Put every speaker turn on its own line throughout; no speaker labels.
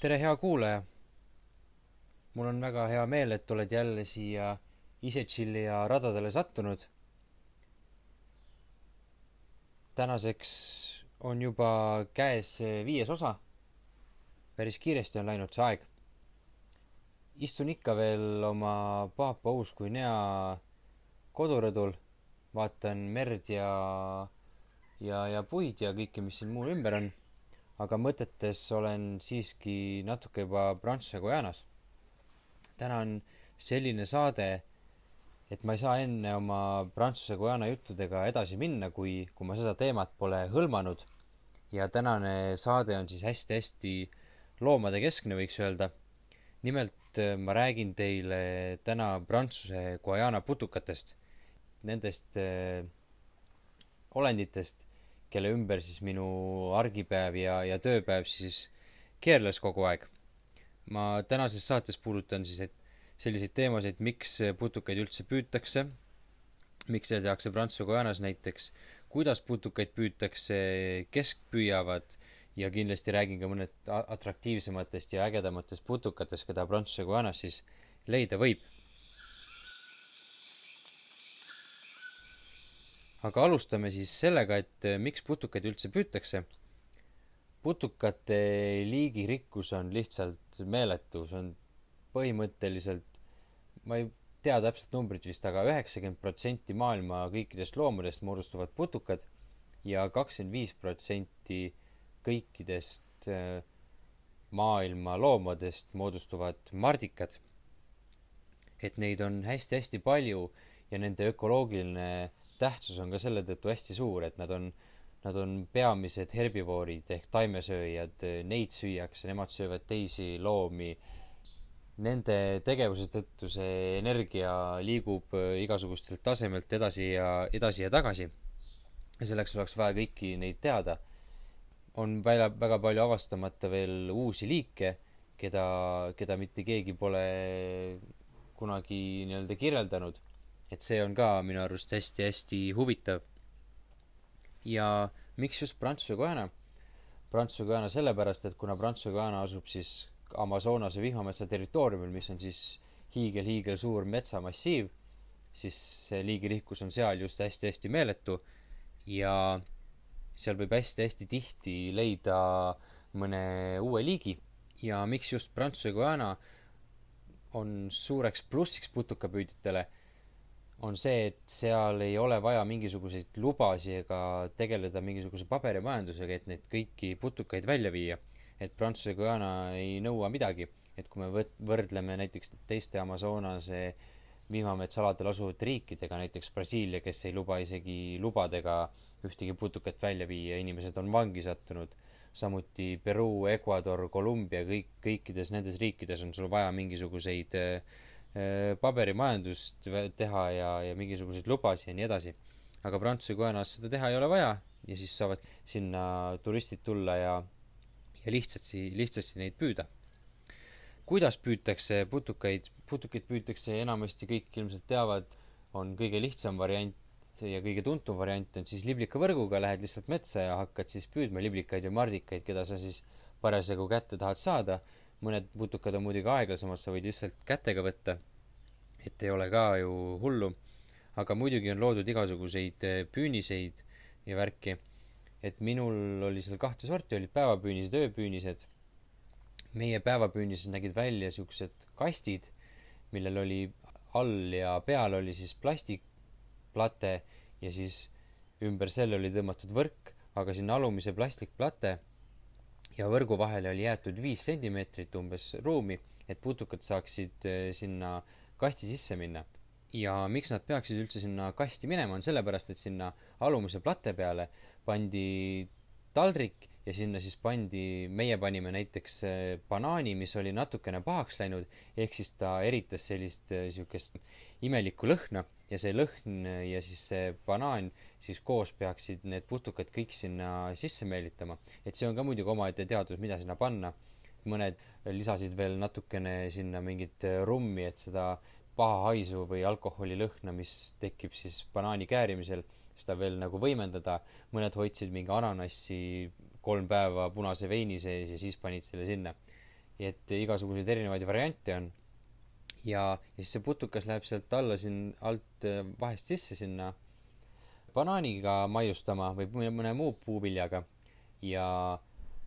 tere, hea kuulaja! mul on väga hea meel, et oled jälle siia ise tšillija radadele sattunud. tänaseks on juba käes viies osa. päris kiiresti on läinud see aeg. istun ikka veel oma paapa uus kui nea kodurõdul, vaatan merd ja, ja, ja puid ja kõike, mis siin mul ümber on aga mõtetes olen siiski natuke juba Prantsuse Guajanas. täna on selline saade, et ma ei saa enne oma Prantsuse Guyana juttudega edasi minna, kui, kui ma seda teemat pole hõlmanud. ja tänane saade on siis hästi-hästi loomadekeskne, võiks öelda. nimelt ma räägin teile täna Prantsuse Guyana putukatest, nendest äh, olenditest kelle ümber siis minu argipäev ja, ja tööpäev siis keerles kogu aeg. ma tänases saates puudutan siis, et selliseid teemasid, miks putukaid üldse püütakse, miks seda tehakse Prantsuse Guajanas näiteks, kuidas putukaid püütakse, kes püüavad ja kindlasti räägin ka mõned atraktiivsematest ja ägedamatest putukatest, keda Prantsuse Guajanas siis leida võib aga alustame siis sellega, et eh, miks putukaid üldse püütakse. putukate liigirikkus on lihtsalt meeletu, see on põhimõtteliselt, ma ei tea täpset numbrit vist aga, aga üheksakümmend protsenti maailma kõikidest loomadest moodustavad putukad ja kakskümmend viis protsenti kõikidest eh, maailma loomadest moodustuvad mardikad. et neid on hästi-hästi palju ja nende ökoloogiline tähtsus on ka selle tõttu hästi suur, et nad on, nad on peamised herbivoorid ehk taimesööjad, neid süüakse, nemad söövad teisi loomi. Nende tegevuse tõttu see energia liigub igasugustelt tasemelt edasi ja, edasi ja tagasi. ja selleks oleks vaja kõiki neid teada. on väga, väga palju avastamata veel uusi liike, keda, keda mitte keegi pole kunagi nii-öelda kirjeldanud et see on ka minu arust hästi-hästi huvitav. ja miks just Prantsuse Guyana? Prantsuse Guyana sellepärast, et kuna Prantsuse Guyana asub siis Amazonase vihmametsa territooriumil, mis on siis hiigel-hiigel suur metsamassiiv, siis see liigirikkus on seal just hästi-hästi meeletu ja seal võib hästi-hästi tihti leida mõne uue liigi ja miks just Prantsuse Guyana on suureks plussiks putukapüüdjatele on see, et seal ei ole vaja mingisuguseid lubasid ega tegeleda mingisuguse paberimajandusega, et neid kõiki putukaid välja viia. et Prantsuse Guyana ei nõua midagi, et kui me võt-, võrdleme näiteks teiste Amazonase vihmametsaladel asuvate riikidega, näiteks Brasiilia, kes ei luba isegi lubadega ühtegi putukat välja viia, inimesed on vangi sattunud, samuti Peruu, Ecuador, Kolumbia, kõik, kõikides nendes riikides on sul vaja mingisuguseid äh, paberimajandust teha ja, ja mingisuguseid lubasid ja nii edasi. aga Prantsuse Guajanas seda teha ei ole vaja ja siis saavad sinna turistid tulla ja, ja lihtsasti, lihtsasti neid püüda. kuidas püütakse putukaid, putukaid püütakse enamasti kõik ilmselt teavad, on kõige lihtsam variant ja kõige tuntum variant on siis liblikavõrguga, lähed lihtsalt metsa ja hakkad siis püüdma liblikaid või mardikaid, keda sa siis parasjagu kätte tahad saada mõned putukad on muidugi aeglasemad, sa võid lihtsalt kätega võtta, et ei ole ka ju hullu, aga muidugi on loodud igasuguseid eh, püüniseid ja värki, et minul oli seal kahte sorti, olid päevapüünised, ööpüünised. meie päevapüünised nägid välja niisugused kastid, millel oli all ja peal oli siis plastikplate ja siis ümber selle oli tõmmatud võrk, aga sinna alumise plastikplate ja võrgu vahele oli jäetud viis sentimeetrit umbes ruumi, et putukad saaksid eh, sinna kasti sisse minna. ja miks nad peaksid üldse sinna kasti minema, on sellepärast, et sinna alumise plate peale pandi taldrik ja sinna siis pandi, meie panime näiteks eh, banaani, mis oli natukene pahaks läinud, ehk siis ta eritas sellist niisugust eh, imelikku lõhna ja see lõhn ja siis see banaan siis koos peaksid need putukad kõik sinna sisse meelitama. et see on ka muidugi omaette teadus, mida sinna panna. mõned lisasid veel natukene sinna mingit rummi, et seda paha haisu või alkoholilõhna, mis tekib siis banaani käärimisel, seda veel nagu võimendada. mõned hoidsid mingi ananassi kolm päeva punase veini sees ja siis panid selle sinna. et igasuguseid erinevaid variante on. Ja, ja siis see putukas läheb sealt alla siin alt äh, vahest sisse sinna banaaniga maiustama või mõne muu puuviljaga ja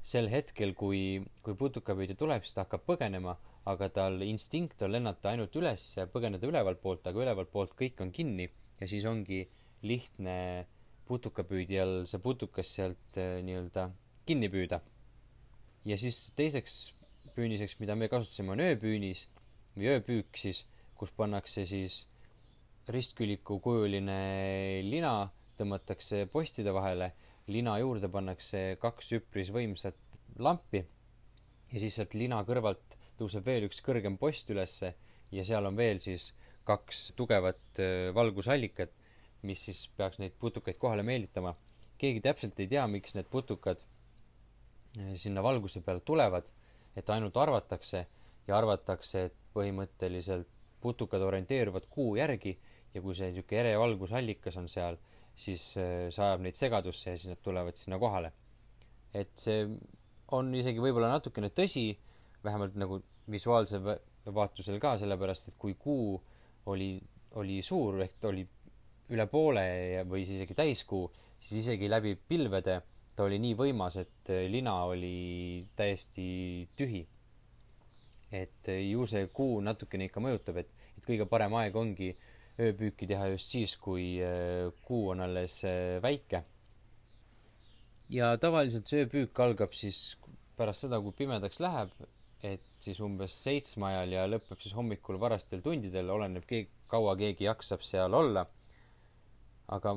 sel hetkel, kui, kui putukapüüdja tuleb, siis ta hakkab põgenema aga tal instinkt on lennata ainult üles ja põgeneda ülevalt poolt, aga ülevalt poolt kõik on kinni ja siis ongi lihtne putukapüüdjal see putukas sealt äh, nii-öelda kinni püüda. ja siis teiseks püüniseks, mida me kasutasime, on ööpüünis või ööpüük siis, kus pannakse siis ristküliku kujuline lina, tõmmatakse postide vahele, lina juurde pannakse kaks üpris võimsat lampi ja siis sealt lina kõrvalt tõuseb veel üks kõrgem post ülesse ja seal on veel siis kaks tugevat valgusallikat, mis siis peaks neid putukaid kohale meelitama. keegi täpselt ei tea, miks need putukad sinna valguse peale tulevad, et ainult arvatakse ja arvatakse, et põhimõtteliselt putukad orienteeruvad kuu järgi ja kui see niisugune ere valgusallikas on seal, siis äh, see ajab neid segadusse ja siis nad tulevad sinna kohale. et see on isegi võib-olla natukene tõsi, vähemalt nagu visuaalsel vaatusel ka, sellepärast et kui kuu oli, oli suur, ehk ta oli üle poole ja, või siis isegi täiskuu, siis isegi läbi pilvede ta oli nii võimas, et lina oli täiesti tühi. Et ju see kuu natukene ikka mõjutab, et, et kõige parem aeg ongi ööpüüki teha just siis, kui äh, kuu on alles äh, väike. ja tavaliselt see ööpüük algab siis pärast seda, kui pimedaks läheb, et siis umbes seitsme ajal ja lõpeb siis hommikul varastel tundidel, oleneb keegi, kaua keegi jaksab seal olla. aga,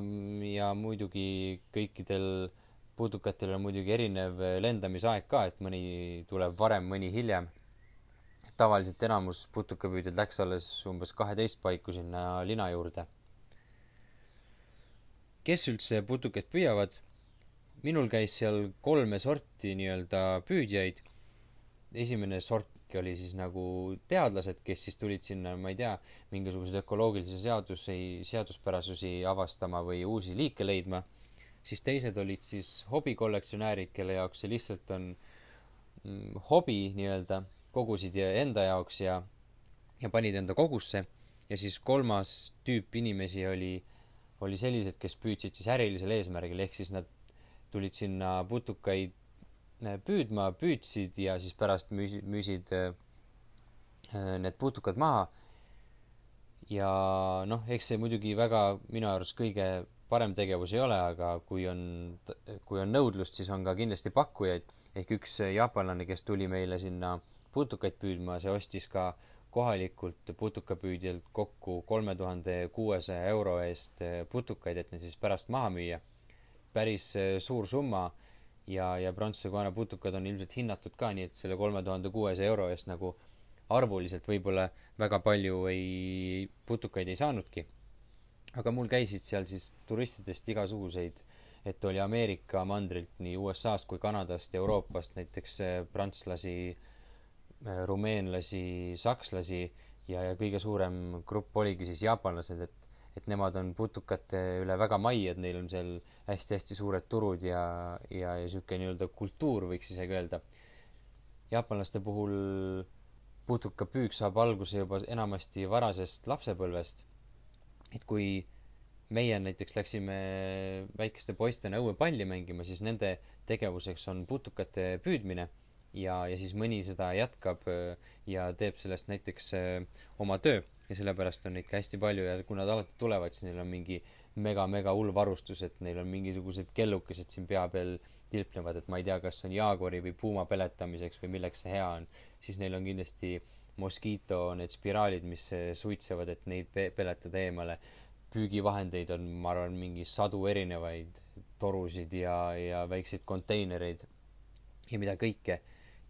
ja muidugi kõikidel putukatel on muidugi erinev lendamisaeg ka, et mõni tuleb varem, mõni hiljem. Tavaliselt enamus putukapüüdjad läks alles umbes kaheteist paiku sinna lina juurde. kes üldse putukaid püüavad? minul käis seal kolme sorti nii-öelda püüdjaid esimene sort oli siis nagu teadlased, kes siis tulid sinna, ma ei tea, mingisuguseid ökoloogilisi seadusi, seaduspärasusi avastama või uusi liike leidma, siis teised olid siis hobikollektsionäärid, kelle jaoks see lihtsalt on mm, hobi nii-öelda, kogusid enda jaoks ja, ja panid enda kogusse, ja siis kolmas tüüp inimesi oli, oli sellised, kes püüdsid siis ärilisel eesmärgil, ehk siis nad tulid sinna putukaid püüdma, püüdsid ja siis pärast müüsid, müüsid äh, need putukad maha. ja noh, eks see muidugi väga minu arust kõige parem tegevus ei ole, aga kui on, kui on nõudlust, siis on ka kindlasti pakkujaid. ehk üks jaapanlane, kes tuli meile sinna putukaid püüdma, see ostis ka kohalikult putukapüüdjalt kokku kolme tuhande kuuesaja euro eest putukaid, et need siis pärast maha müüa. päris äh, suur summa ja, ja Prantsuse kaanaputukad on ilmselt hinnatud ka nii, et selle kolme tuhande kuuesaja euro eest nagu arvuliselt võib-olla väga palju ei, putukaid ei saanudki. aga mul käisid seal siis turistidest igasuguseid, et oli Ameerika mandrilt nii USA-st kui Kanadast, Euroopast näiteks äh, prantslasi, äh, rumeenlasi, sakslasi ja, ja kõige suurem grupp oligi siis jaapanlased, et et nemad on putukate üle väga mai, et neil on seal hästi-hästi suured turud ja, ja, ja niisugune nii-öelda kultuur, võiks isegi öelda. jaapanlaste puhul putukapüük saab alguse juba enamasti varasest lapsepõlvest. et kui meie näiteks läksime väikeste poistena õuepalli mängima, siis nende tegevuseks on putukate püüdmine ja, ja siis mõni seda jätkab ja teeb sellest näiteks oma töö ja sellepärast on neid ka hästi palju ja kui nad alati tulevad, siis neil on mingi mega-mega hull varustus, et neil on mingisugused kellukesed siin pea peal tilplevad, et ma ei tea, kas see on jaaguri või puuma peletamiseks või milleks see hea on. siis neil on kindlasti moskiito, need spiraalid, mis suitsevad, et neid pe peletada eemale. püügivahendeid on, ma arvan, mingi sadu erinevaid torusid ja, ja väikseid konteinereid ja mida kõike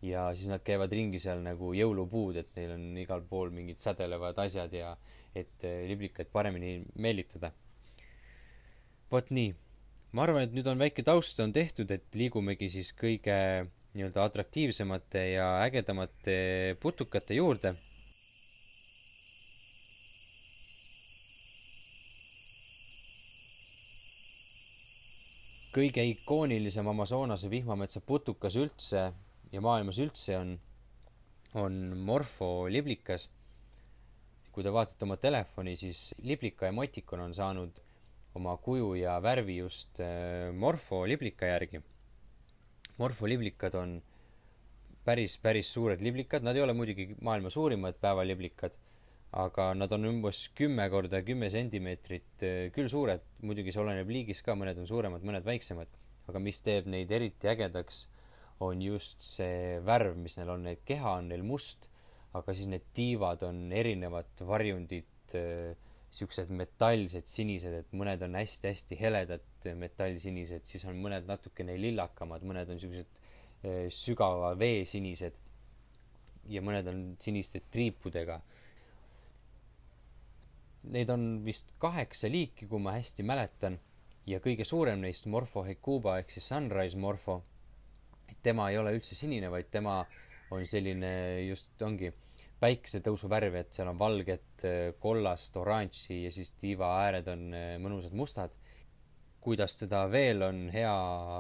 ja siis nad käivad ringi seal nagu jõulupuud, et neil on igal pool mingid sädelevad asjad ja et eh, liblikaid paremini meelitada. vot nii, ma arvan, et nüüd on väike taust on tehtud, et liigumegi siis kõige nii-öelda atraktiivsemate ja ägedamate putukate juurde kõige ikoonilisem Amazonase vihmametsa putukas üldse ja maailmas üldse on, on morfoliblikas. kui te vaatate oma telefoni, siis liblika emotikon on saanud oma kuju ja värvi just äh, morfoliblika järgi. morfoliblikad on päris, päris suured liblikad, nad ei ole muidugi maailma suurimad päevaliblikad aga nad on umbes kümme korda kümme sentimeetrit eh, küll suured, muidugi see oleneb liigist ka, mõned on suuremad, mõned väiksemad, aga mis teeb neid eriti ägedaks, on just see värv, mis neil on, et keha on neil must, aga siis need tiivad on erinevat varjundit, eh, siuksed metallsed sinised, et mõned on hästi-hästi heledad metallsinised, siis on mõned natukene lillakamad, mõned on siuksed eh, sügava vee sinised ja mõned on siniste triipudega. Neid on vist kaheksa liiki, kui ma hästi mäletan, ja kõige suurem neist, Morpho hecuba ehk siis sunrise morpho, tema ei ole üldse sinine, vaid tema on selline just, ongi päikesetõusu värv, et seal on valget, kollast, oranži ja siis tiiva ääred on mõnusad mustad kuidas teda veel on hea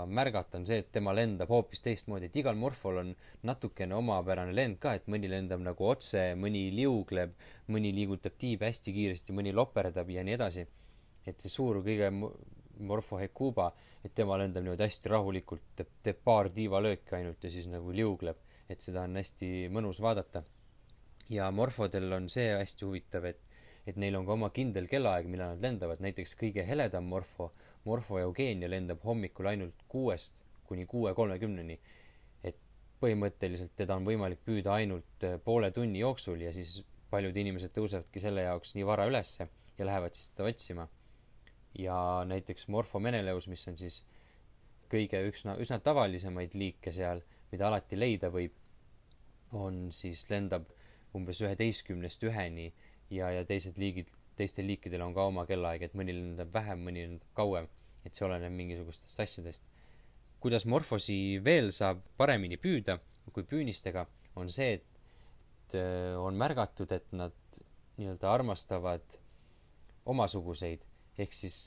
märgata, on see, et tema lendab hoopis teistmoodi, et igal morfol on natukene omapärane lend ka, et mõni lendab nagu otse, mõni liugleb, mõni liigutab tiibe hästi kiiresti, mõni loperdab ja nii edasi. et see suur kõige morfo hecuba, et tema lendab niimoodi hästi rahulikult, teeb, teeb paar tiivalööki ainult ja siis nagu liugleb, et seda on hästi mõnus vaadata. ja morfodel on see hästi huvitav, et et neil on ka oma kindel kellaaeg, millal nad lendavad, näiteks kõige heledam morfo Morfo Eugenia lendab hommikul ainult kuuest kuni kuue kolmekümneni. et põhimõtteliselt teda on võimalik püüda ainult äh, poole tunni jooksul ja siis paljud inimesed tõusevadki selle jaoks nii vara ülesse ja lähevad siis teda otsima. Ja näiteks Morfo Meneleus, mis on siis kõige üsna, üsna tavalisemaid liike seal, mida alati leida võib, on siis, lendab umbes üheteistkümnest üheni ja, ja teised liigid teistel liikidel on ka oma kellaaeg, et mõni lendab vähem, mõni lendab kauem. et see oleneb mingisugustest asjadest. kuidas morfosi veel saab paremini püüda kui püünistega, on see, et äh, on märgatud, et nad nii-öelda armastavad omasuguseid, ehk siis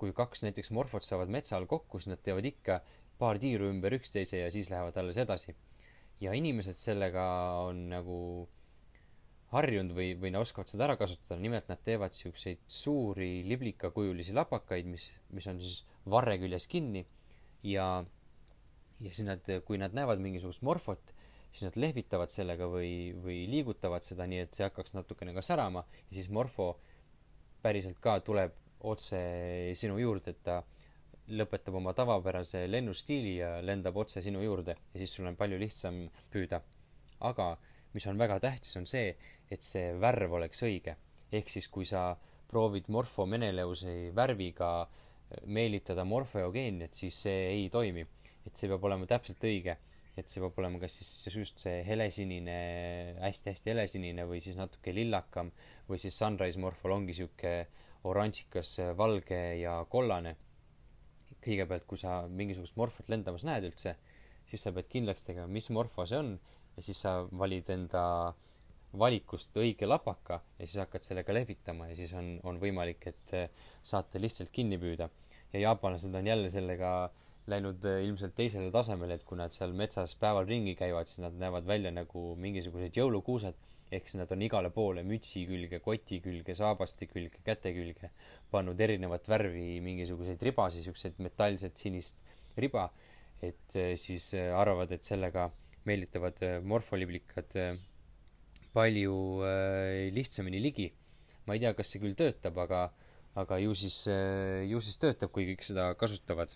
kui kaks näiteks morfot saavad metsal kokku, siis nad teevad ikka paar tiiru ümber üksteise ja siis lähevad alles edasi. ja inimesed sellega on nagu harjunud või, või nad oskavad seda ära kasutada, nimelt nad teevad siukseid suuri liblikakujulisi lapakaid, mis, mis on siis varre küljes kinni. Ja, ja siis nad, kui nad näevad mingisugust morfot, siis nad lehvitavad sellega või, või liigutavad seda nii, et see hakkaks natukene ka särama. Ja siis morfo päriselt ka tuleb otse sinu juurde, et ta lõpetab oma tavapärase lennustiili ja lendab otse sinu juurde ja siis sul on palju lihtsam püüda. aga mis on väga tähtis, on see, et see värv oleks õige. ehk siis, kui sa proovid Morpho Meneleusi värviga meelitada morfoeogeeniat, siis see ei toimi. et see peab olema täpselt õige. et see peab olema kas siis just see helesinine hästi,, hästi-hästi helesinine või siis natuke lillakam või siis Sunrise Morphol ongi sihuke oranžikas, valge ja kollane. kõigepealt, kui sa mingisugust morfot lendamas näed üldse, siis sa pead kindlaks tegema, mis morfo see on ja siis sa valid enda valikust õige lapaka ja siis hakkad sellega lehvitama ja siis on, on võimalik, et eh, saate lihtsalt kinni püüda. ja jaapanlased on jälle sellega läinud eh, ilmselt teisele tasemele, et kui nad seal metsas päeval ringi käivad, siis nad näevad välja nagu mingisugused jõulukuused, ehk siis nad on igale poole mütsi külge, koti külge, saabaste külge, käte külge pannud erinevat värvi mingisuguseid ribasid, siukseid metallset sinist riba, et eh, siis arvavad, et sellega meelitavad äh, morfoliblikad palju lihtsamini ligi. ma ei tea, kas see küll töötab, aga, aga ju siis, ju siis töötab, kui kõik seda kasutavad.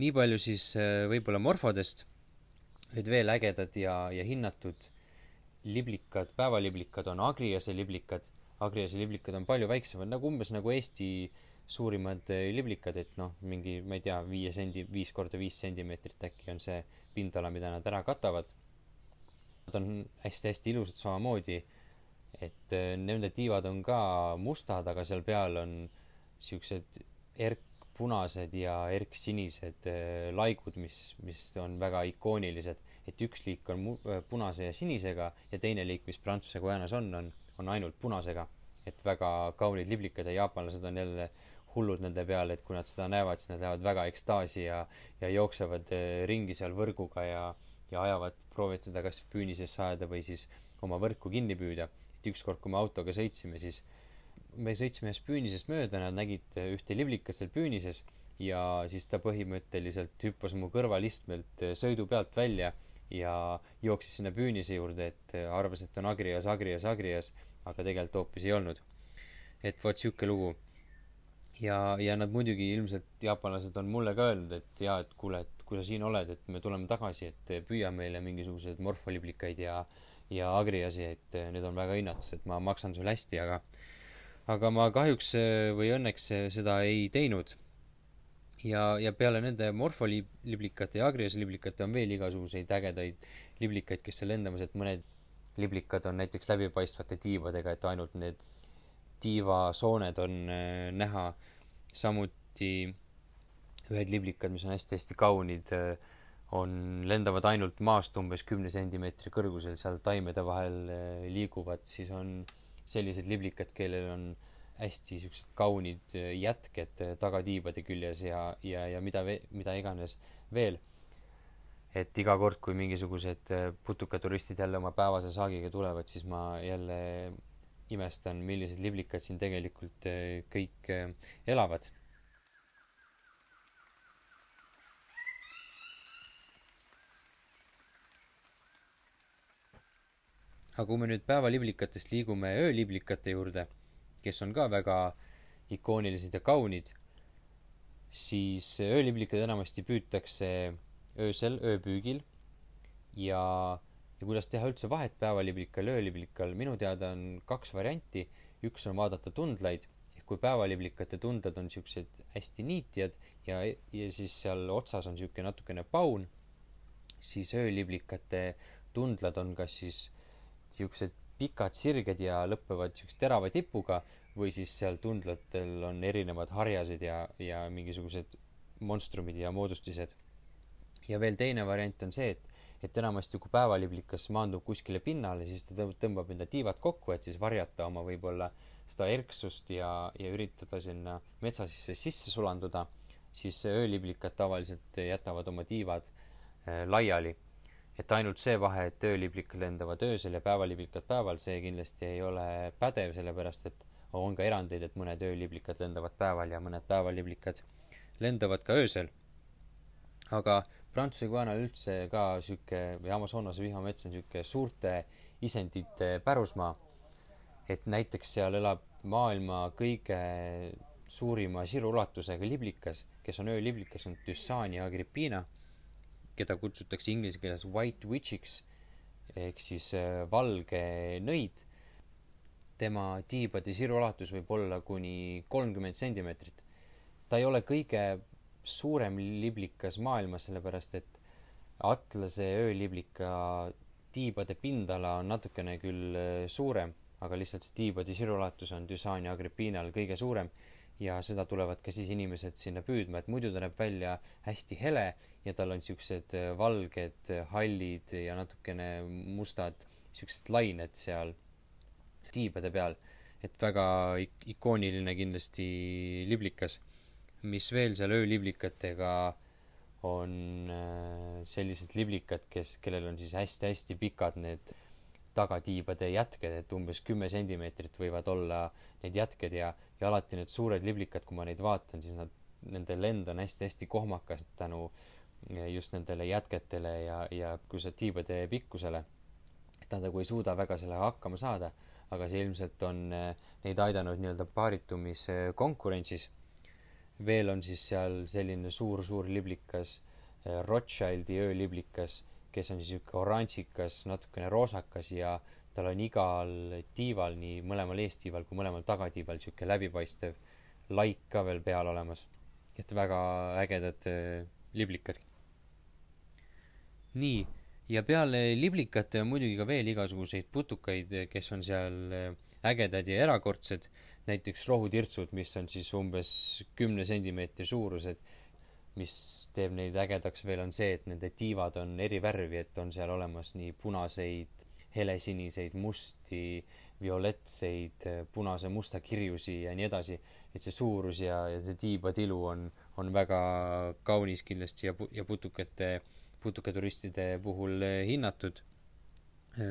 nii palju siis võib-olla morfodest, et veel ägedad ja, ja hinnatud liblikad, päevaliblikad on Agriase liblikad. Agriase liblikad on palju väiksemad, nagu umbes nagu Eesti suurimad liblikad, et noh, mingi, ma ei tea, viie sendi, viis korda viis sentimeetrit äkki on see pindala, mida nad ära katavad. Nad on hästi-hästi ilusad samamoodi, et äh, nende tiivad on ka mustad, aga seal peal on siuksed erkpunased ja erksinised äh, laigud, mis, mis on väga ikoonilised. Et üks liik on mu-, äh, punase ja sinisega ja teine liik, mis Prantsuse Guianas on, on, on ainult punasega. et väga kaunid liblikad ja jaapanlased on jälle hullud nende peale, et kui nad seda näevad, siis nad lähevad väga ekstaasi ja ja jooksevad äh, ringi seal võrguga ja ja ajavad, proovivad seda kas püünisesse ajada või siis oma võrku kinni püüda. et ükskord, kui me autoga sõitsime, siis me sõitsime ühest püünisest mööda, nad nägid ühte liblikat seal püünises ja siis ta põhimõtteliselt hüppas mu kõrvalistmelt sõidu pealt välja ja jooksis sinna püünise juurde, et arvas, et on Agrias, Agrias, Agrias, aga tegelikult hoopis ei olnud. et vot sihuke lugu. ja, ja nad muidugi ilmselt, jaapanlased on mulle ka öelnud, et jaa, et kuule, et kui sa siin oled, et me tuleme tagasi, et püüa meile mingisuguseid morfoliblikaid ja ja Agriasi, et need on väga hinnatud, et ma maksan sulle hästi, aga aga ma kahjuks või õnneks seda ei teinud ja, ja peale nende morfoliblikate ja agriasliblikate on veel igasuguseid ägedaid liblikaid, kes seal lendamas, et mõned liblikad on näiteks läbipaistvate tiivadega, et ainult need tiivasooned on äh, näha. samuti ühed liblikad, mis on hästi-hästi kaunid äh,, on, lendavad ainult maast umbes kümne sentimeetri kõrgusel, seal taimede vahel äh, liiguvad, siis on sellised liblikad, kellel on äh, hästi siuksed kaunid äh, jätked äh, tagatiibade küljes ja, ja, ja mida mida iganes veel. et iga kord, kui mingisugused äh, putukaturistid jälle oma päevase saagiga tulevad, siis ma jälle imestan, millised liblikad siin tegelikult kõik elavad. aga kui me nüüd päevaliblikatest liigume ööliblikate juurde kes on ka väga ikoonilised ja kaunid, siis ööliblikad enamasti püütakse öösel, ööpüügil ja, ja kuidas teha üldse vahet päevaliblikal ja ööliblikal, minu teada on kaks varianti, üks on vaadata tundlaid, ehk kui päevaliblikate tundlad on niisugused hästi niitjad ja, ja siis seal otsas on niisugune natukene paun, siis ööliblikate tundlad on kas siis niisugused pikad sirged ja lõpevad niisuguse terava tipuga või siis seal tundlatel on erinevad harjased ja, ja mingisugused monstrumid ja moodustised. ja veel teine variant on see, et, et enamasti kui päevaliblikas maandub kuskile pinnale, siis ta tõmbab enda tiivad kokku, et siis varjata oma võib-olla seda erksust ja, ja üritada sinna metsa sisse sisse sulanduda, siis ööliblikad tavaliselt jätavad oma tiivad äh, laiali et ainult see vahe, et ööliblikad lendavad öösel ja päevaliblikad päeval, see kindlasti ei ole pädev, sellepärast et on ka erandeid, et mõned ööliblikad lendavad päeval ja mõned päevaliblikad lendavad ka öösel. aga Prantsuse Guiana üldse ka sihuke või Amazonase vihmamets on sihuke suurte isendite pärusmaa. et näiteks seal elab maailma kõige suurima siruulatusega liblikas, kes on ööliblikas, on Thysania agrippina keda kutsutakse inglise keeles white witch'iks ehk siis äh, valge nõid. tema tiibade siruulatus võib olla kuni kolmkümmend sentimeetrit. ta ei ole kõige suurem liblikas maailmas, sellepärast et Atlase ööliblika tiibade pindala on natukene küll äh, suurem, aga lihtsalt see tiibade siruulatus on Dysania agrippinal kõige suurem ja seda tulevad ka siis inimesed sinna püüdma, et muidu ta näeb välja hästi hele ja tal on siuksed äh, valged, äh, hallid ja natukene mustad siuksed lained seal tiibade peal. et väga ik-, ikooniline kindlasti liblikas. mis veel seal ööliblikatega on äh, sellised liblikad, kes, kellel on siis hästi-hästi pikad need tagatiibade jätked, et umbes kümme sentimeetrit võivad olla need jätked ja, ja alati need suured liblikad, kui ma neid vaatan, siis nad, nende lend on hästi-hästi kohmakas tänu just nendele jätketele ja, ja kui see tiibade pikkusele. et nad nagu ei suuda väga sellega hakkama saada, aga see ilmselt on eh, neid aidanud nii-öelda paaritumiskonkurentsis. veel on siis seal selline suur-suur liblikas, eh, Rothschildi ööliblikas kes on siis niisugune oranžikas, natukene roosakas ja tal on igal tiival, nii mõlemal eestiival kui mõlemal tagatiival niisugune läbipaistev laik ka veel peal olemas. et väga ägedad äh, liblikad. nii, ja peale liblikate on muidugi ka veel igasuguseid putukaid, kes on seal äh, ägedad ja erakordsed, näiteks rohutirtsud, mis on siis umbes kümne sentimeetri suurused mis teeb neid ägedaks veel, on see, et nende tiivad on eri värvi, et on seal olemas nii punaseid, helesiniseid, musti, violettseid, punase-musta kirjusi ja nii edasi. et see suurus ja, ja see tiibatilu on, on väga kaunis kindlasti ja ja putukate, putukaturistide puhul hinnatud.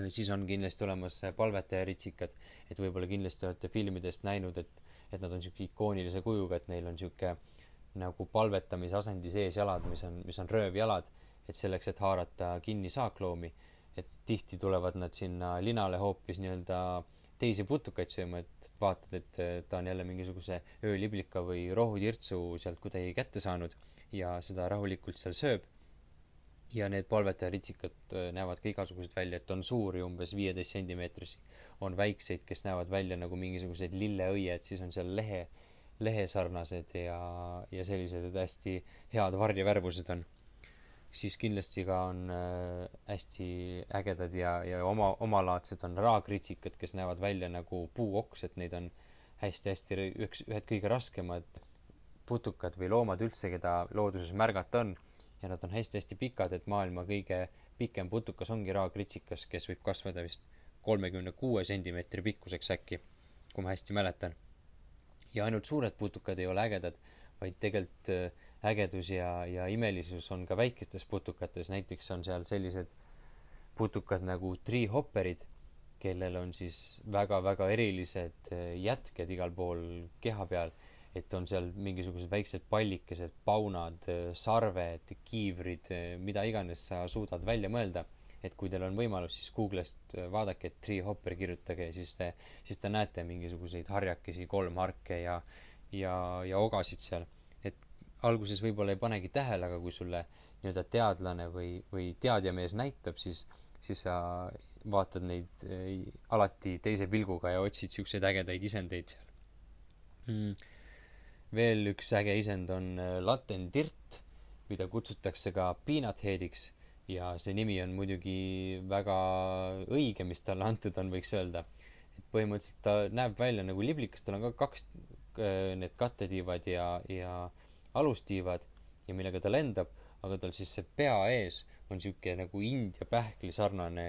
siis on kindlasti olemas palvetajaritsikad, et võib-olla kindlasti olete filmidest näinud, et, et nad on niisuguse ikoonilise kujuga, et neil on niisugune nagu palvetamise asendi sees jalad, mis on, mis on röövjalad, et selleks, et haarata kinni saakloomi, et tihti tulevad nad sinna linale hoopis nii-öelda teisi putukaid sööma, et vaatad, et ta on jälle mingisuguse ööliblika või rohutirtsu sealt kuidagi kätte saanud ja seda rahulikult seal sööb. ja need palvetajaritsikad näevad ka igasugused välja, et on suuri, umbes viieteist sentimeetrisi, on väikseid, kes näevad välja nagu mingisugused lilleõied, siis on seal lehe lehesarnased ja, ja sellised hästi head varjevärvused on. siis kindlasti ka on äh, hästi ägedad ja, ja oma, omalaadsed on raagritsikad, kes näevad välja nagu puuoks, et neid on hästi-hästi üks, ühed kõige raskemad putukad või loomad üldse, keda looduses märgata on. ja nad on hästi-hästi pikad, et maailma kõige pikem putukas ongi raagritsikas, kes võib kasvada vist kolmekümne kuue sentimeetri pikkuseks äkki, kui ma hästi mäletan ja ainult suured putukad ei ole ägedad, vaid tegelikult äh, ägedus ja, ja imelisus on ka väikestes putukates, näiteks on seal sellised putukad nagu treehopperid, kellel on siis väga-väga erilised äh, jätked igal pool keha peal, et on seal mingisugused väiksed pallikesed, paunad, äh, sarved, kiivrid, mida iganes sa suudad välja mõelda et kui teil on võimalus, siis Google'ist äh, vaadake, et Tree Hopper kirjutage ja siis te, siis te näete mingisuguseid harjakesi, kolmharke ja, ja, ja ogasid seal. et alguses võib-olla ei panegi tähele, aga kui sulle nii-öelda teadlane või, või teadjamees näitab, siis, siis sa vaatad neid äh, alati teise pilguga ja otsid siukseid ägedaid isendeid seal. Mm.. veel üks äge isend on äh, latendirt, mida kutsutakse ka peanut head'iks ja see nimi on muidugi väga õige, mis talle antud on, võiks öelda. et põhimõtteliselt ta näeb välja nagu liblikas, tal on ka kaks äh, need kattetiivad ja, ja alustiivad ja millega ta lendab, aga tal siis see pea ees on niisugune nagu India pähkli sarnane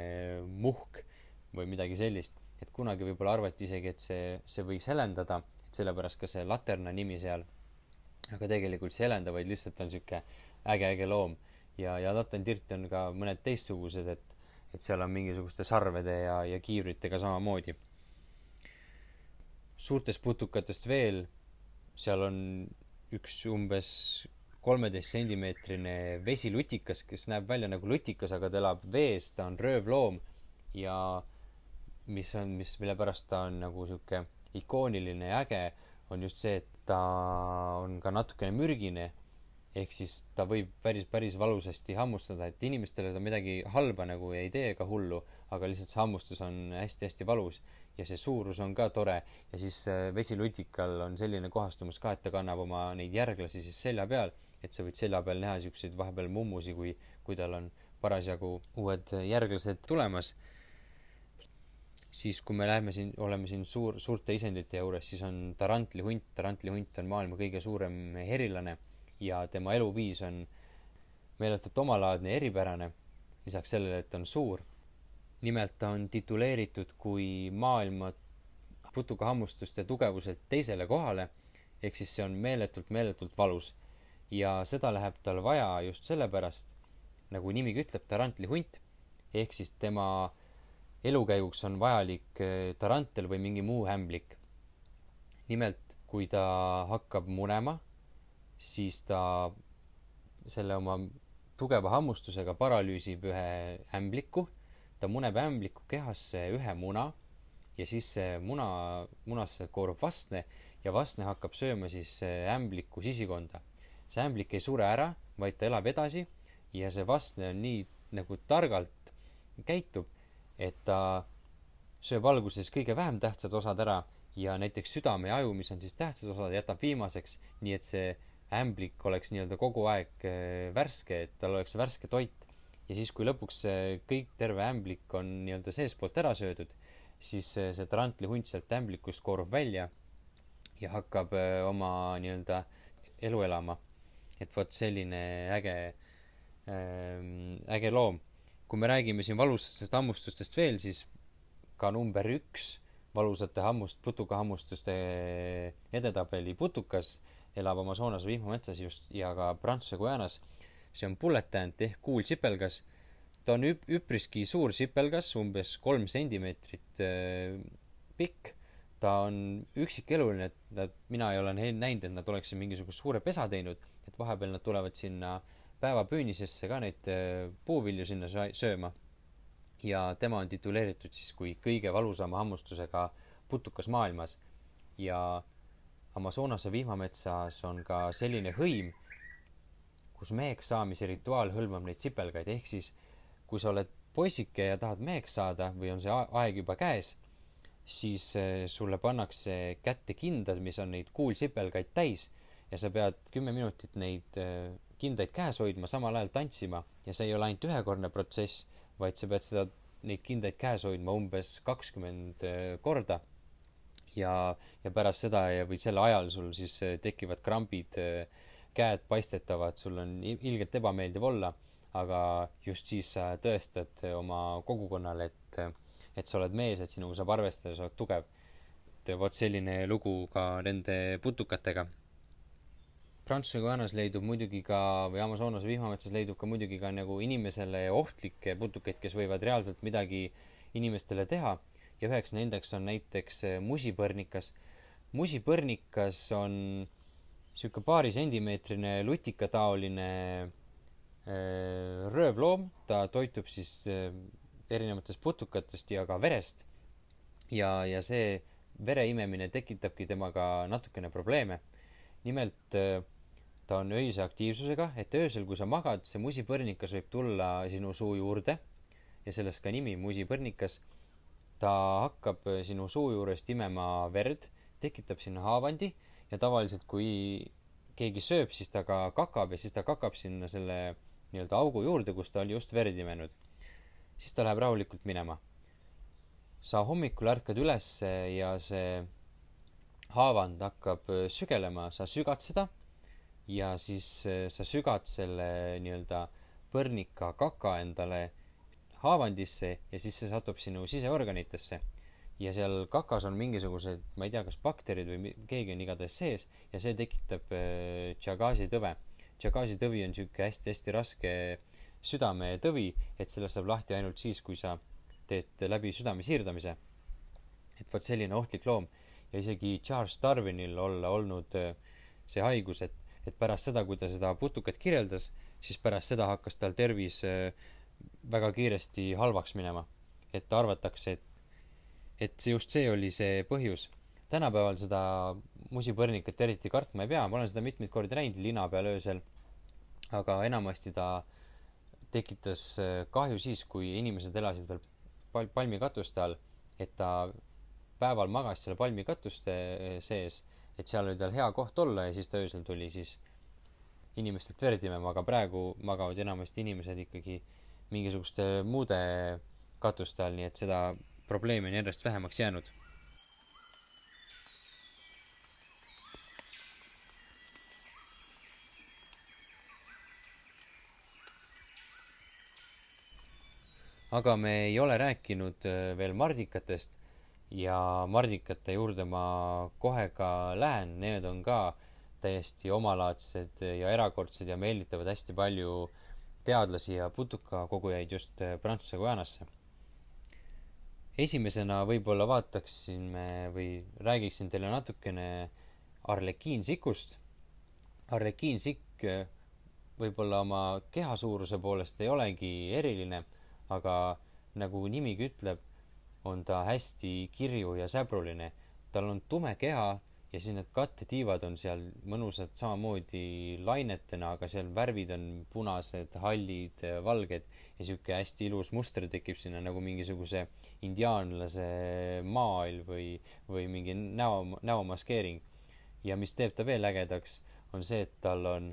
muhk või midagi sellist. et kunagi võib-olla arvati isegi, et see, see võiks helendada, et sellepärast ka see laterna nimi seal. aga tegelikult see ei helenda, vaid lihtsalt on niisugune äge-äge loom ja, ja latendirti on ka mõned teistsugused, et, et seal on mingisuguste sarvede ja, ja kiivritega samamoodi. suurtest putukatest veel, seal on üks umbes kolmeteist sentimeetrine vesilutikas, kes näeb välja nagu lutikas, aga ta elab vees, ta on röövloom ja mis on, mis, mille pärast ta on nagu sihuke ikooniline ja äge, on just see, et ta on ka natukene mürgine ehk siis ta võib päris, päris valusasti hammustada, et inimestele ta midagi halba nagu ei tee ega hullu, aga lihtsalt see hammustus on hästi-hästi valus. Ja see suurus on ka tore. Ja siis äh, vesilutikal on selline kohastumus ka, et ta kannab oma neid järglasi siis selja peal, et sa võid selja peal näha siukseid vahepeal mummusi, kui, kui tal on parasjagu uued järglased tulemas. siis, kui me läheme siin, oleme siin suur, suurte isendite juures, siis on tarantlihunt, tarantlihunt on maailma kõige suurem herilane ja tema eluviis on meeletult omalaadne ja eripärane, lisaks sellele, et ta on suur. nimelt ta on tituleeritud kui maailma putukahammustuste tugevuselt teisele kohale, ehk siis see on meeletult, meeletult valus. ja seda läheb tal vaja just sellepärast, nagu nimigi ütleb, tarantlihunt, ehk siis tema elukäiguks on vajalik eh, tarantel või mingi muu ämblik. nimelt, kui ta hakkab munema siis ta selle oma tugeva hammustusega paralüüsib ühe ämbliku, ta muneb ämbliku kehasse ühe muna ja siis see muna, munasse koorub vastne ja vastne hakkab sööma siis ämbliku sisikonda. see ämblik ei sure ära, vaid ta elab edasi ja see vastne on nii nagu targalt käitub, et ta sööb alguses kõige vähem tähtsad osad ära ja näiteks südame ja aju, mis on siis tähtsad osad, jätab viimaseks, nii et see ämblik oleks nii-öelda kogu aeg äh, värske, et tal oleks värske toit. ja siis, kui lõpuks kõik, terve ämblik on nii-öelda seestpoolt ära söödud, siis see trantlihunt sealt ämblikust koorub välja ja hakkab äh, oma nii-öelda elu elama. et vot selline äge, ähm, äge loom. kui me räägime siin valusatest hammustustest veel, siis ka number üks valusate hammust, putukahammustuste edetabeli putukas elab Amazonase vihmametsas just ja ka Prantsuse Guajanas. see on bullet ant ehk kuulsipelgas. ta on üp-, üpriski suur sipelgas, umbes kolm sentimeetrit äh, pikk. ta on üksikeluline, et nad, mina ei ole näinud, et nad oleksid mingisugust suure pesa teinud, et vahepeal nad tulevad sinna päevapüünisesse ka neid äh, puuvilju sinna sööma ja tema on tituleeritud siis kui kõige valusama hammustusega putukas maailmas. ja Amazonase vihmametsas on ka selline hõim, kus meheks saamise rituaal hõlmab neid sipelgaid, ehk siis kui sa oled poisike ja tahad meheks saada või on see aeg juba käes, siis eh, sulle pannakse kätte kindad, mis on neid kuulsipelgaid täis ja sa pead kümme minutit neid eh, kindaid käes hoidma, samal ajal tantsima. Ja see ei ole ainult ühekordne protsess, vaid sa pead seda, neid kindaid käes hoidma umbes kakskümmend eh, korda ja, ja pärast seda ja, või sel ajal sul siis äh, tekivad krambid, äh, käed paistetavad, sul on ilgelt ebameeldiv olla, aga just siis sa tõestad äh, oma kogukonnale, et, et sa oled mees, et sinuga saab arvestada, sa oled tugev. et vot selline lugu ka nende putukatega. Prantsuse Guajanas leidub muidugi ka, või Amazonase vihmametsas leidub ka muidugi ka nagu inimesele ohtlikke putukaid, kes võivad reaalselt midagi inimestele teha ja üheks nendeks on näiteks eh, musipõrnikas. musipõrnikas on sihuke paari sentimeetrine lutikataoline eh, röövloom, ta toitub siis eh, erinevatest putukatest ja ka verest. ja, ja see vere imemine tekitabki temaga natukene probleeme. nimelt ta on öise aktiivsusega, et öösel, kui sa magad, see musipõrnikas võib tulla sinu suu juurde ja sellest ka nimi, musipõrnikas ta hakkab äh, sinu suu juurest imema verd, tekitab sinna haavandi ja tavaliselt, kui keegi sööb, siis ta ka kakab ja siis ta kakab sinna selle nii-öelda augu juurde, kus ta oli just verd imenud. siis ta läheb rahulikult minema. sa hommikul ärkad üles ja see haavand hakkab äh, sügelema, sa sügad seda ja siis äh, sa sügad selle nii-öelda põrnika kaka endale haavandisse ja siis see satub sinu siseorganitesse. ja seal kakas on mingisugused, ma ei tea, kas bakterid või keegi on igatahes sees ja see tekitab äh, Chagasi tõve. Chagasi tõvi on niisugune hästi-hästi raske südametõvi, et sellest saab lahti ainult siis, kui sa teed läbi südame siirdamise. et vot selline ohtlik loom ja isegi Charles Darwinil olla olnud äh, see haigus, et, et pärast seda, kui ta seda putukat kirjeldas, siis pärast seda hakkas tal tervis äh, väga kiiresti halvaks minema. et arvatakse, et, et see just see oli see põhjus. tänapäeval seda musipõrnikat eriti kartma ei pea, ma olen seda mitmeid kordi näinud lina peal öösel, aga enamasti ta tekitas äh, kahju siis, kui inimesed elasid veel pal-, palmikatuste all, et ta päeval magas seal palmikatuste äh, sees, et seal oli tal hea koht olla ja siis ta öösel tuli siis inimestelt verd imema, aga praegu magavad enamasti inimesed ikkagi mingisuguste muude katuste all, nii et seda probleemi on järjest vähemaks jäänud. aga me ei ole rääkinud äh, veel mardikatest ja mardikate juurde ma kohe ka lähen, need on ka täiesti omalaadsed ja erakordsed ja meelitavad hästi palju äh, teadlasi ja putukakogujaid just äh, Prantsuse Guyanasse. esimesena võib-olla vaataksime või räägiksin teile natukene arlekiinsikust. arlekiinsik äh, võib-olla oma keha suuruse poolest ei olegi eriline, aga nagu nimigi ütleb, on ta hästi kirju ja säbruline. tal on tume keha ja siis need kattetiivad on seal mõnusad samamoodi lainetena, aga seal värvid on punased, hallid, valged ja sihuke hästi ilus muster tekib sinna nagu mingisuguse indiaanlase maail või, või mingi näo, näomaskeering. ja mis teeb ta veel ägedaks, on see, et tal on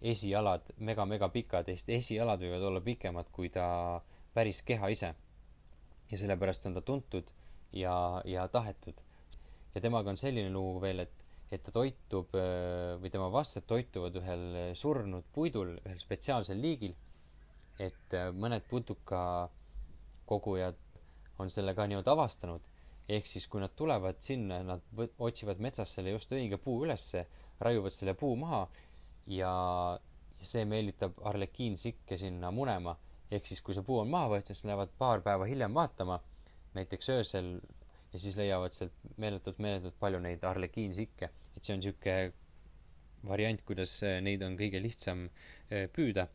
esijalad mega-mega pikad, esijalad võivad olla pikemad kui ta päris keha ise. ja sellepärast on ta tuntud ja, ja tahetud ja temaga on selline lugu veel, et, et ta toitub või tema vastsed toituvad ühel surnud puidul, ühel spetsiaalsel liigil. et mõned putukakogujad on selle ka nii-öelda avastanud, ehk siis kui nad tulevad sinna, nad otsivad metsast selle just õige puu ülesse, raiuvad selle puu maha ja see meelitab arlekiinsikke sinna munema. ehk siis, kui see puu on maha võetud, siis lähevad paar päeva hiljem vaatama, näiteks öösel, ja siis leiavad sealt meeletult, meeletult palju neid arlekiinsikke. et see on niisugune variant, kuidas neid on kõige lihtsam eh, püüda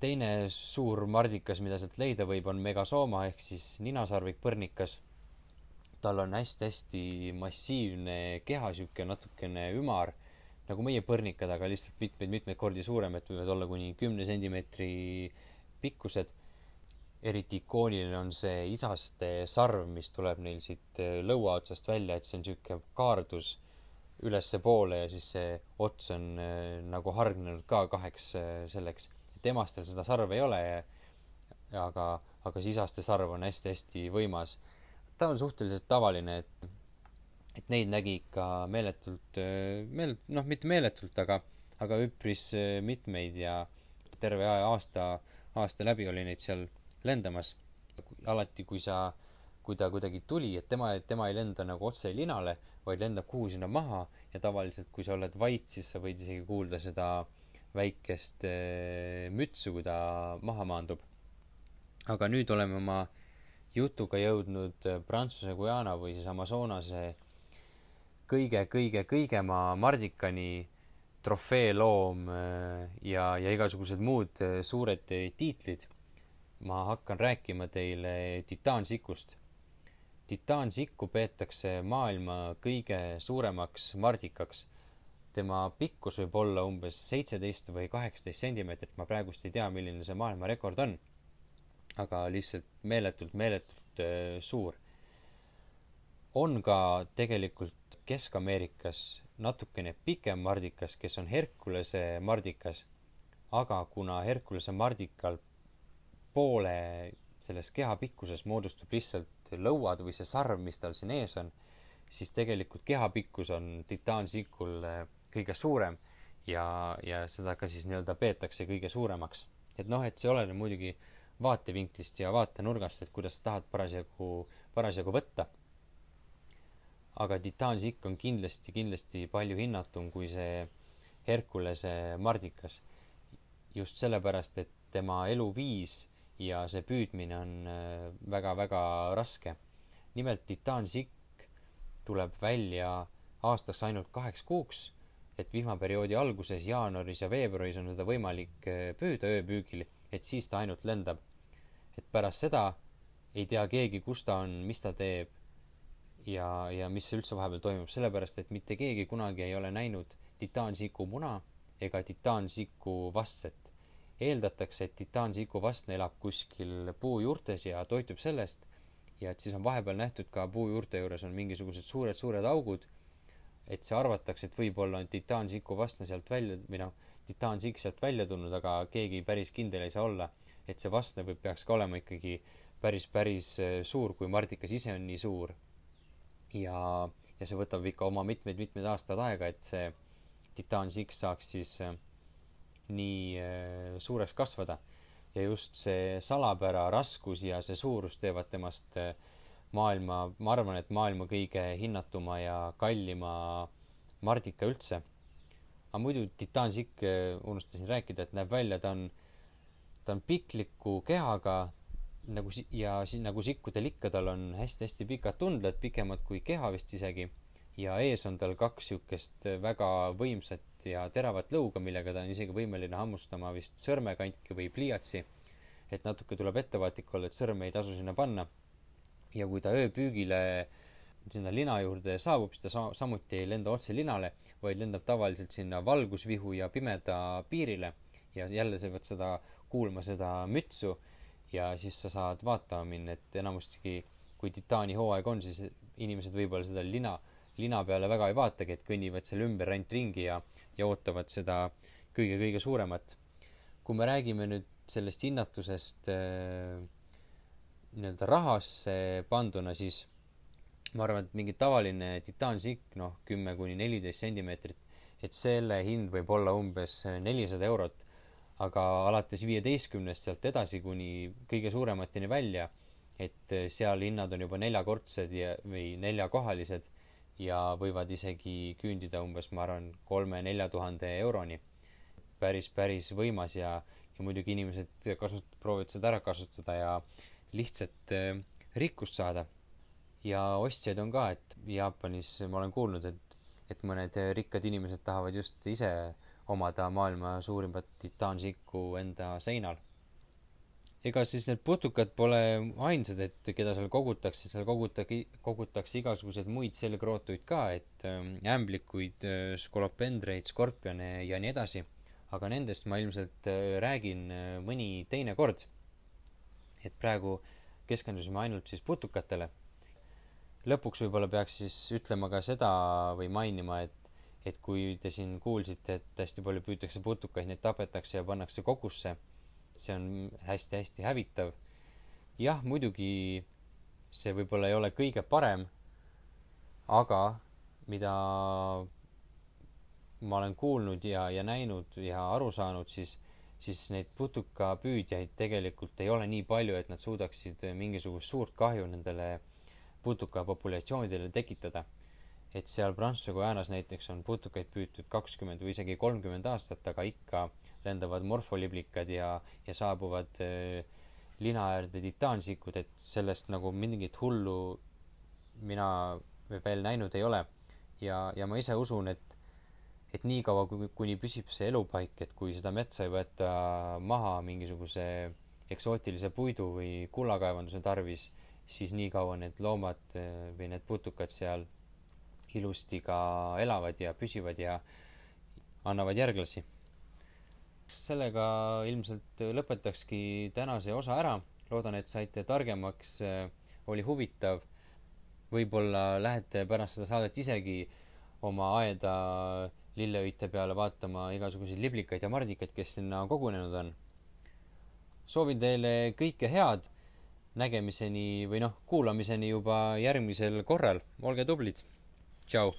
teine suur mardikas, mida sealt leida võib, on megasooma ehk siis ninasarvik põrnikas. tal on hästi-hästi massiivne keha, sihuke natukene ümar, nagu meie põrnikad, aga lihtsalt mitmeid-mitmeid kordi suurem, et võivad olla kuni kümne sentimeetri pikkused. Eriti ikooniline on see isaste sarv, mis tuleb neil siit lõua otsast välja, et see on sihuke kaardus ülespoole ja siis see ots on äh, nagu hargnenud ka kaheks äh, selleks et emastel seda sarve ei ole ja, ja aga, aga sisaste sarv on hästi-hästi võimas. ta on suhteliselt tavaline, et, et neid nägi ikka meeletult, meelet-, noh, mitte meeletult, aga, aga üpris mitmeid ja terve aasta, aasta läbi oli neid seal lendamas. alati, kui sa, kui ta kuidagi tuli, et tema, tema ei lenda nagu otse linale, vaid lendab kuhu sinna maha ja tavaliselt, kui sa oled vait, siis sa võid isegi kuulda seda väikest eh, mütsu, kui ta maha maandub. aga nüüd oleme oma jutuga jõudnud eh, Prantsuse Guyana või siis Amazonase kõige, kõige, kõigema mardikani, trofeeloom eh, ja, ja igasugused muud suured tiitlid. Ma hakkan rääkima teile titaansikust. titaansikku peetakse maailma kõige suuremaks mardikaks tema pikkus võib olla umbes seitseteist või kaheksateist sentimeetrit, ma praegust ei tea, milline see maailmarekord on. aga lihtsalt meeletult, meeletult äh, suur. on ka tegelikult Kesk-Ameerikas natukene pikem mardikas, kes on Herkulese mardikas, aga kuna Herkulese mardikal poole selles keha pikkuses moodustub lihtsalt lõuad või see sarv, mis tal siin ees on, siis tegelikult keha pikkus on titaansikul äh, kõige suurem ja, ja seda ka siis nii-öelda peetakse kõige suuremaks. et noh, et see oleneb muidugi vaatevinklist ja vaatenurgast, et kuidas tahad parasjagu, parasjagu võtta. aga titaansikk on kindlasti, kindlasti palju hinnatum kui see Herkulese mardikas. just sellepärast, et tema eluviis ja see püüdmine on väga-väga äh, raske. nimelt titaansikk tuleb välja aastas ainult kaheks kuuks et vihmaperioodi alguses, jaanuaris ja veebruaris on teda võimalik eh, püüda ööpüügil, et siis ta ainult lendab. et pärast seda ei tea keegi, kus ta on, mis ta teeb ja, ja mis üldse vahepeal toimub, sellepärast et mitte keegi kunagi ei ole näinud titaansiku muna ega titaansiku vastset. Eeldatakse, et titaansiku vastne elab kuskil puujuurtes ja toitub sellest ja et siis on vahepeal nähtud ka puujuurte juures on mingisugused suured-suured augud et see arvatakse, et võib-olla on titaansiku vastne sealt välja või noh, titaansikk sealt välja tulnud, aga keegi päris kindel ei saa olla, et see vastne võib, peaks ka olema ikkagi päris, päris äh, suur, kui mardikas ise on nii suur. ja, ja see võtab ikka oma mitmeid-mitmeid aastaid aega, et see titaansikk saaks siis äh, nii äh, suureks kasvada. ja just see salapära, raskus ja see suurus teevad temast äh, maailma, ma arvan, et maailma kõige hinnatuma ja kallima mardika üldse. aga muidu titaansikk, unustasin rääkida, et näeb välja, ta on, ta on pikliku kehaga nagu si-, ja si-, nagu sikkudel ikka, tal on hästi-hästi pikad tundled, pikemad kui keha vist isegi, ja ees on tal kaks niisugust väga võimsat ja teravat lõuga, millega ta on isegi võimeline hammustama vist sõrmekantki või pliiatsi. et natuke tuleb ettevaatlik olla, et sõrme ei tasu sinna panna ja kui ta ööpüügile sinna lina juurde saabub, siis ta sa-, samuti ei lenda otse linale, vaid lendab tavaliselt sinna valgusvihu ja pimeda piirile ja jälle sa pead seda kuulma, seda mütsu ja siis sa saad vaatama minna, et enamasti kui titaani hooaeg on, siis inimesed võib-olla seda lina, lina peale väga ei vaatagi, et kõnnivad seal ümber ainult ringi ja, ja ootavad seda kõige-kõige suuremat. kui me räägime nüüd sellest hinnatusest äh, nii-öelda rahasse panduna, siis ma arvan, et mingi tavaline titaansikk, noh, kümme kuni neliteist sentimeetrit, et selle hind võib olla umbes nelisada eurot. aga alates viieteistkümnest sealt edasi kuni kõige suuremateni välja, et seal hinnad on juba neljakordsed ja, või neljakohalised ja võivad isegi küündida umbes, ma arvan, kolme-nelja tuhande euroni. päris, päris võimas ja, ja muidugi inimesed kasut-, proovivad seda ära kasutada ja lihtsalt äh, rikkust saada. ja ostjaid on ka, et Jaapanis ma olen kuulnud, et, et mõned rikkad inimesed tahavad just ise omada maailma suurimat titaansikku enda seinal. Ega siis need putukad pole ainsad, et keda seal kogutakse, seal kogutagi, kogutakse igasuguseid muid selgrootuid ka, et ähm, ämblikuid, äh, skolopendreid, skorpione ja nii edasi. aga nendest ma ilmselt äh, räägin äh, mõni teine kord. et praegu keskendusime ainult siis putukatele. lõpuks võib-olla peaks siis ütlema ka seda või mainima, et et kui te siin kuulsite, et hästi palju püütakse putukaid, neid tapetakse ja pannakse kogusse, see on hästi-hästi hävitav. jah, muidugi see võib-olla ei ole kõige parem, aga mida ma olen kuulnud ja, ja näinud ja aru saanud, siis, siis neid putukapüüdjaid tegelikult ei ole nii palju, et nad suudaksid mingisugust suurt kahju nendele putukapopulatsioonidele tekitada et seal Prantsuse Guajanas näiteks on putukaid püütud kakskümmend või isegi kolmkümmend aastat, aga ikka lendavad morfoliblikad ja, ja saabuvad äh, lina äärde titaansikud, et sellest nagu mingit hullu mina veel näinud ei ole. ja, ja ma ise usun, et, et niikaua, kuni püsib see elupaik, et kui seda metsa ei võeta maha mingisuguse eksootilise puidu või kullakaevanduse tarvis, siis nii kaua need loomad äh, või need putukad seal ilusti ka elavad ja püsivad ja annavad järglasi. sellega ilmselt lõpetakski tänase osa ära. loodan, et saite targemaks, oli huvitav. võib-olla lähete pärast seda saadet isegi oma aeda lilleõite peale vaatama igasuguseid liblikaid ja mardikaid, kes sinna kogunenud on. soovin teile kõike head, nägemiseni või noh, kuulamiseni juba järgmisel korral, olge tublid! Ciao.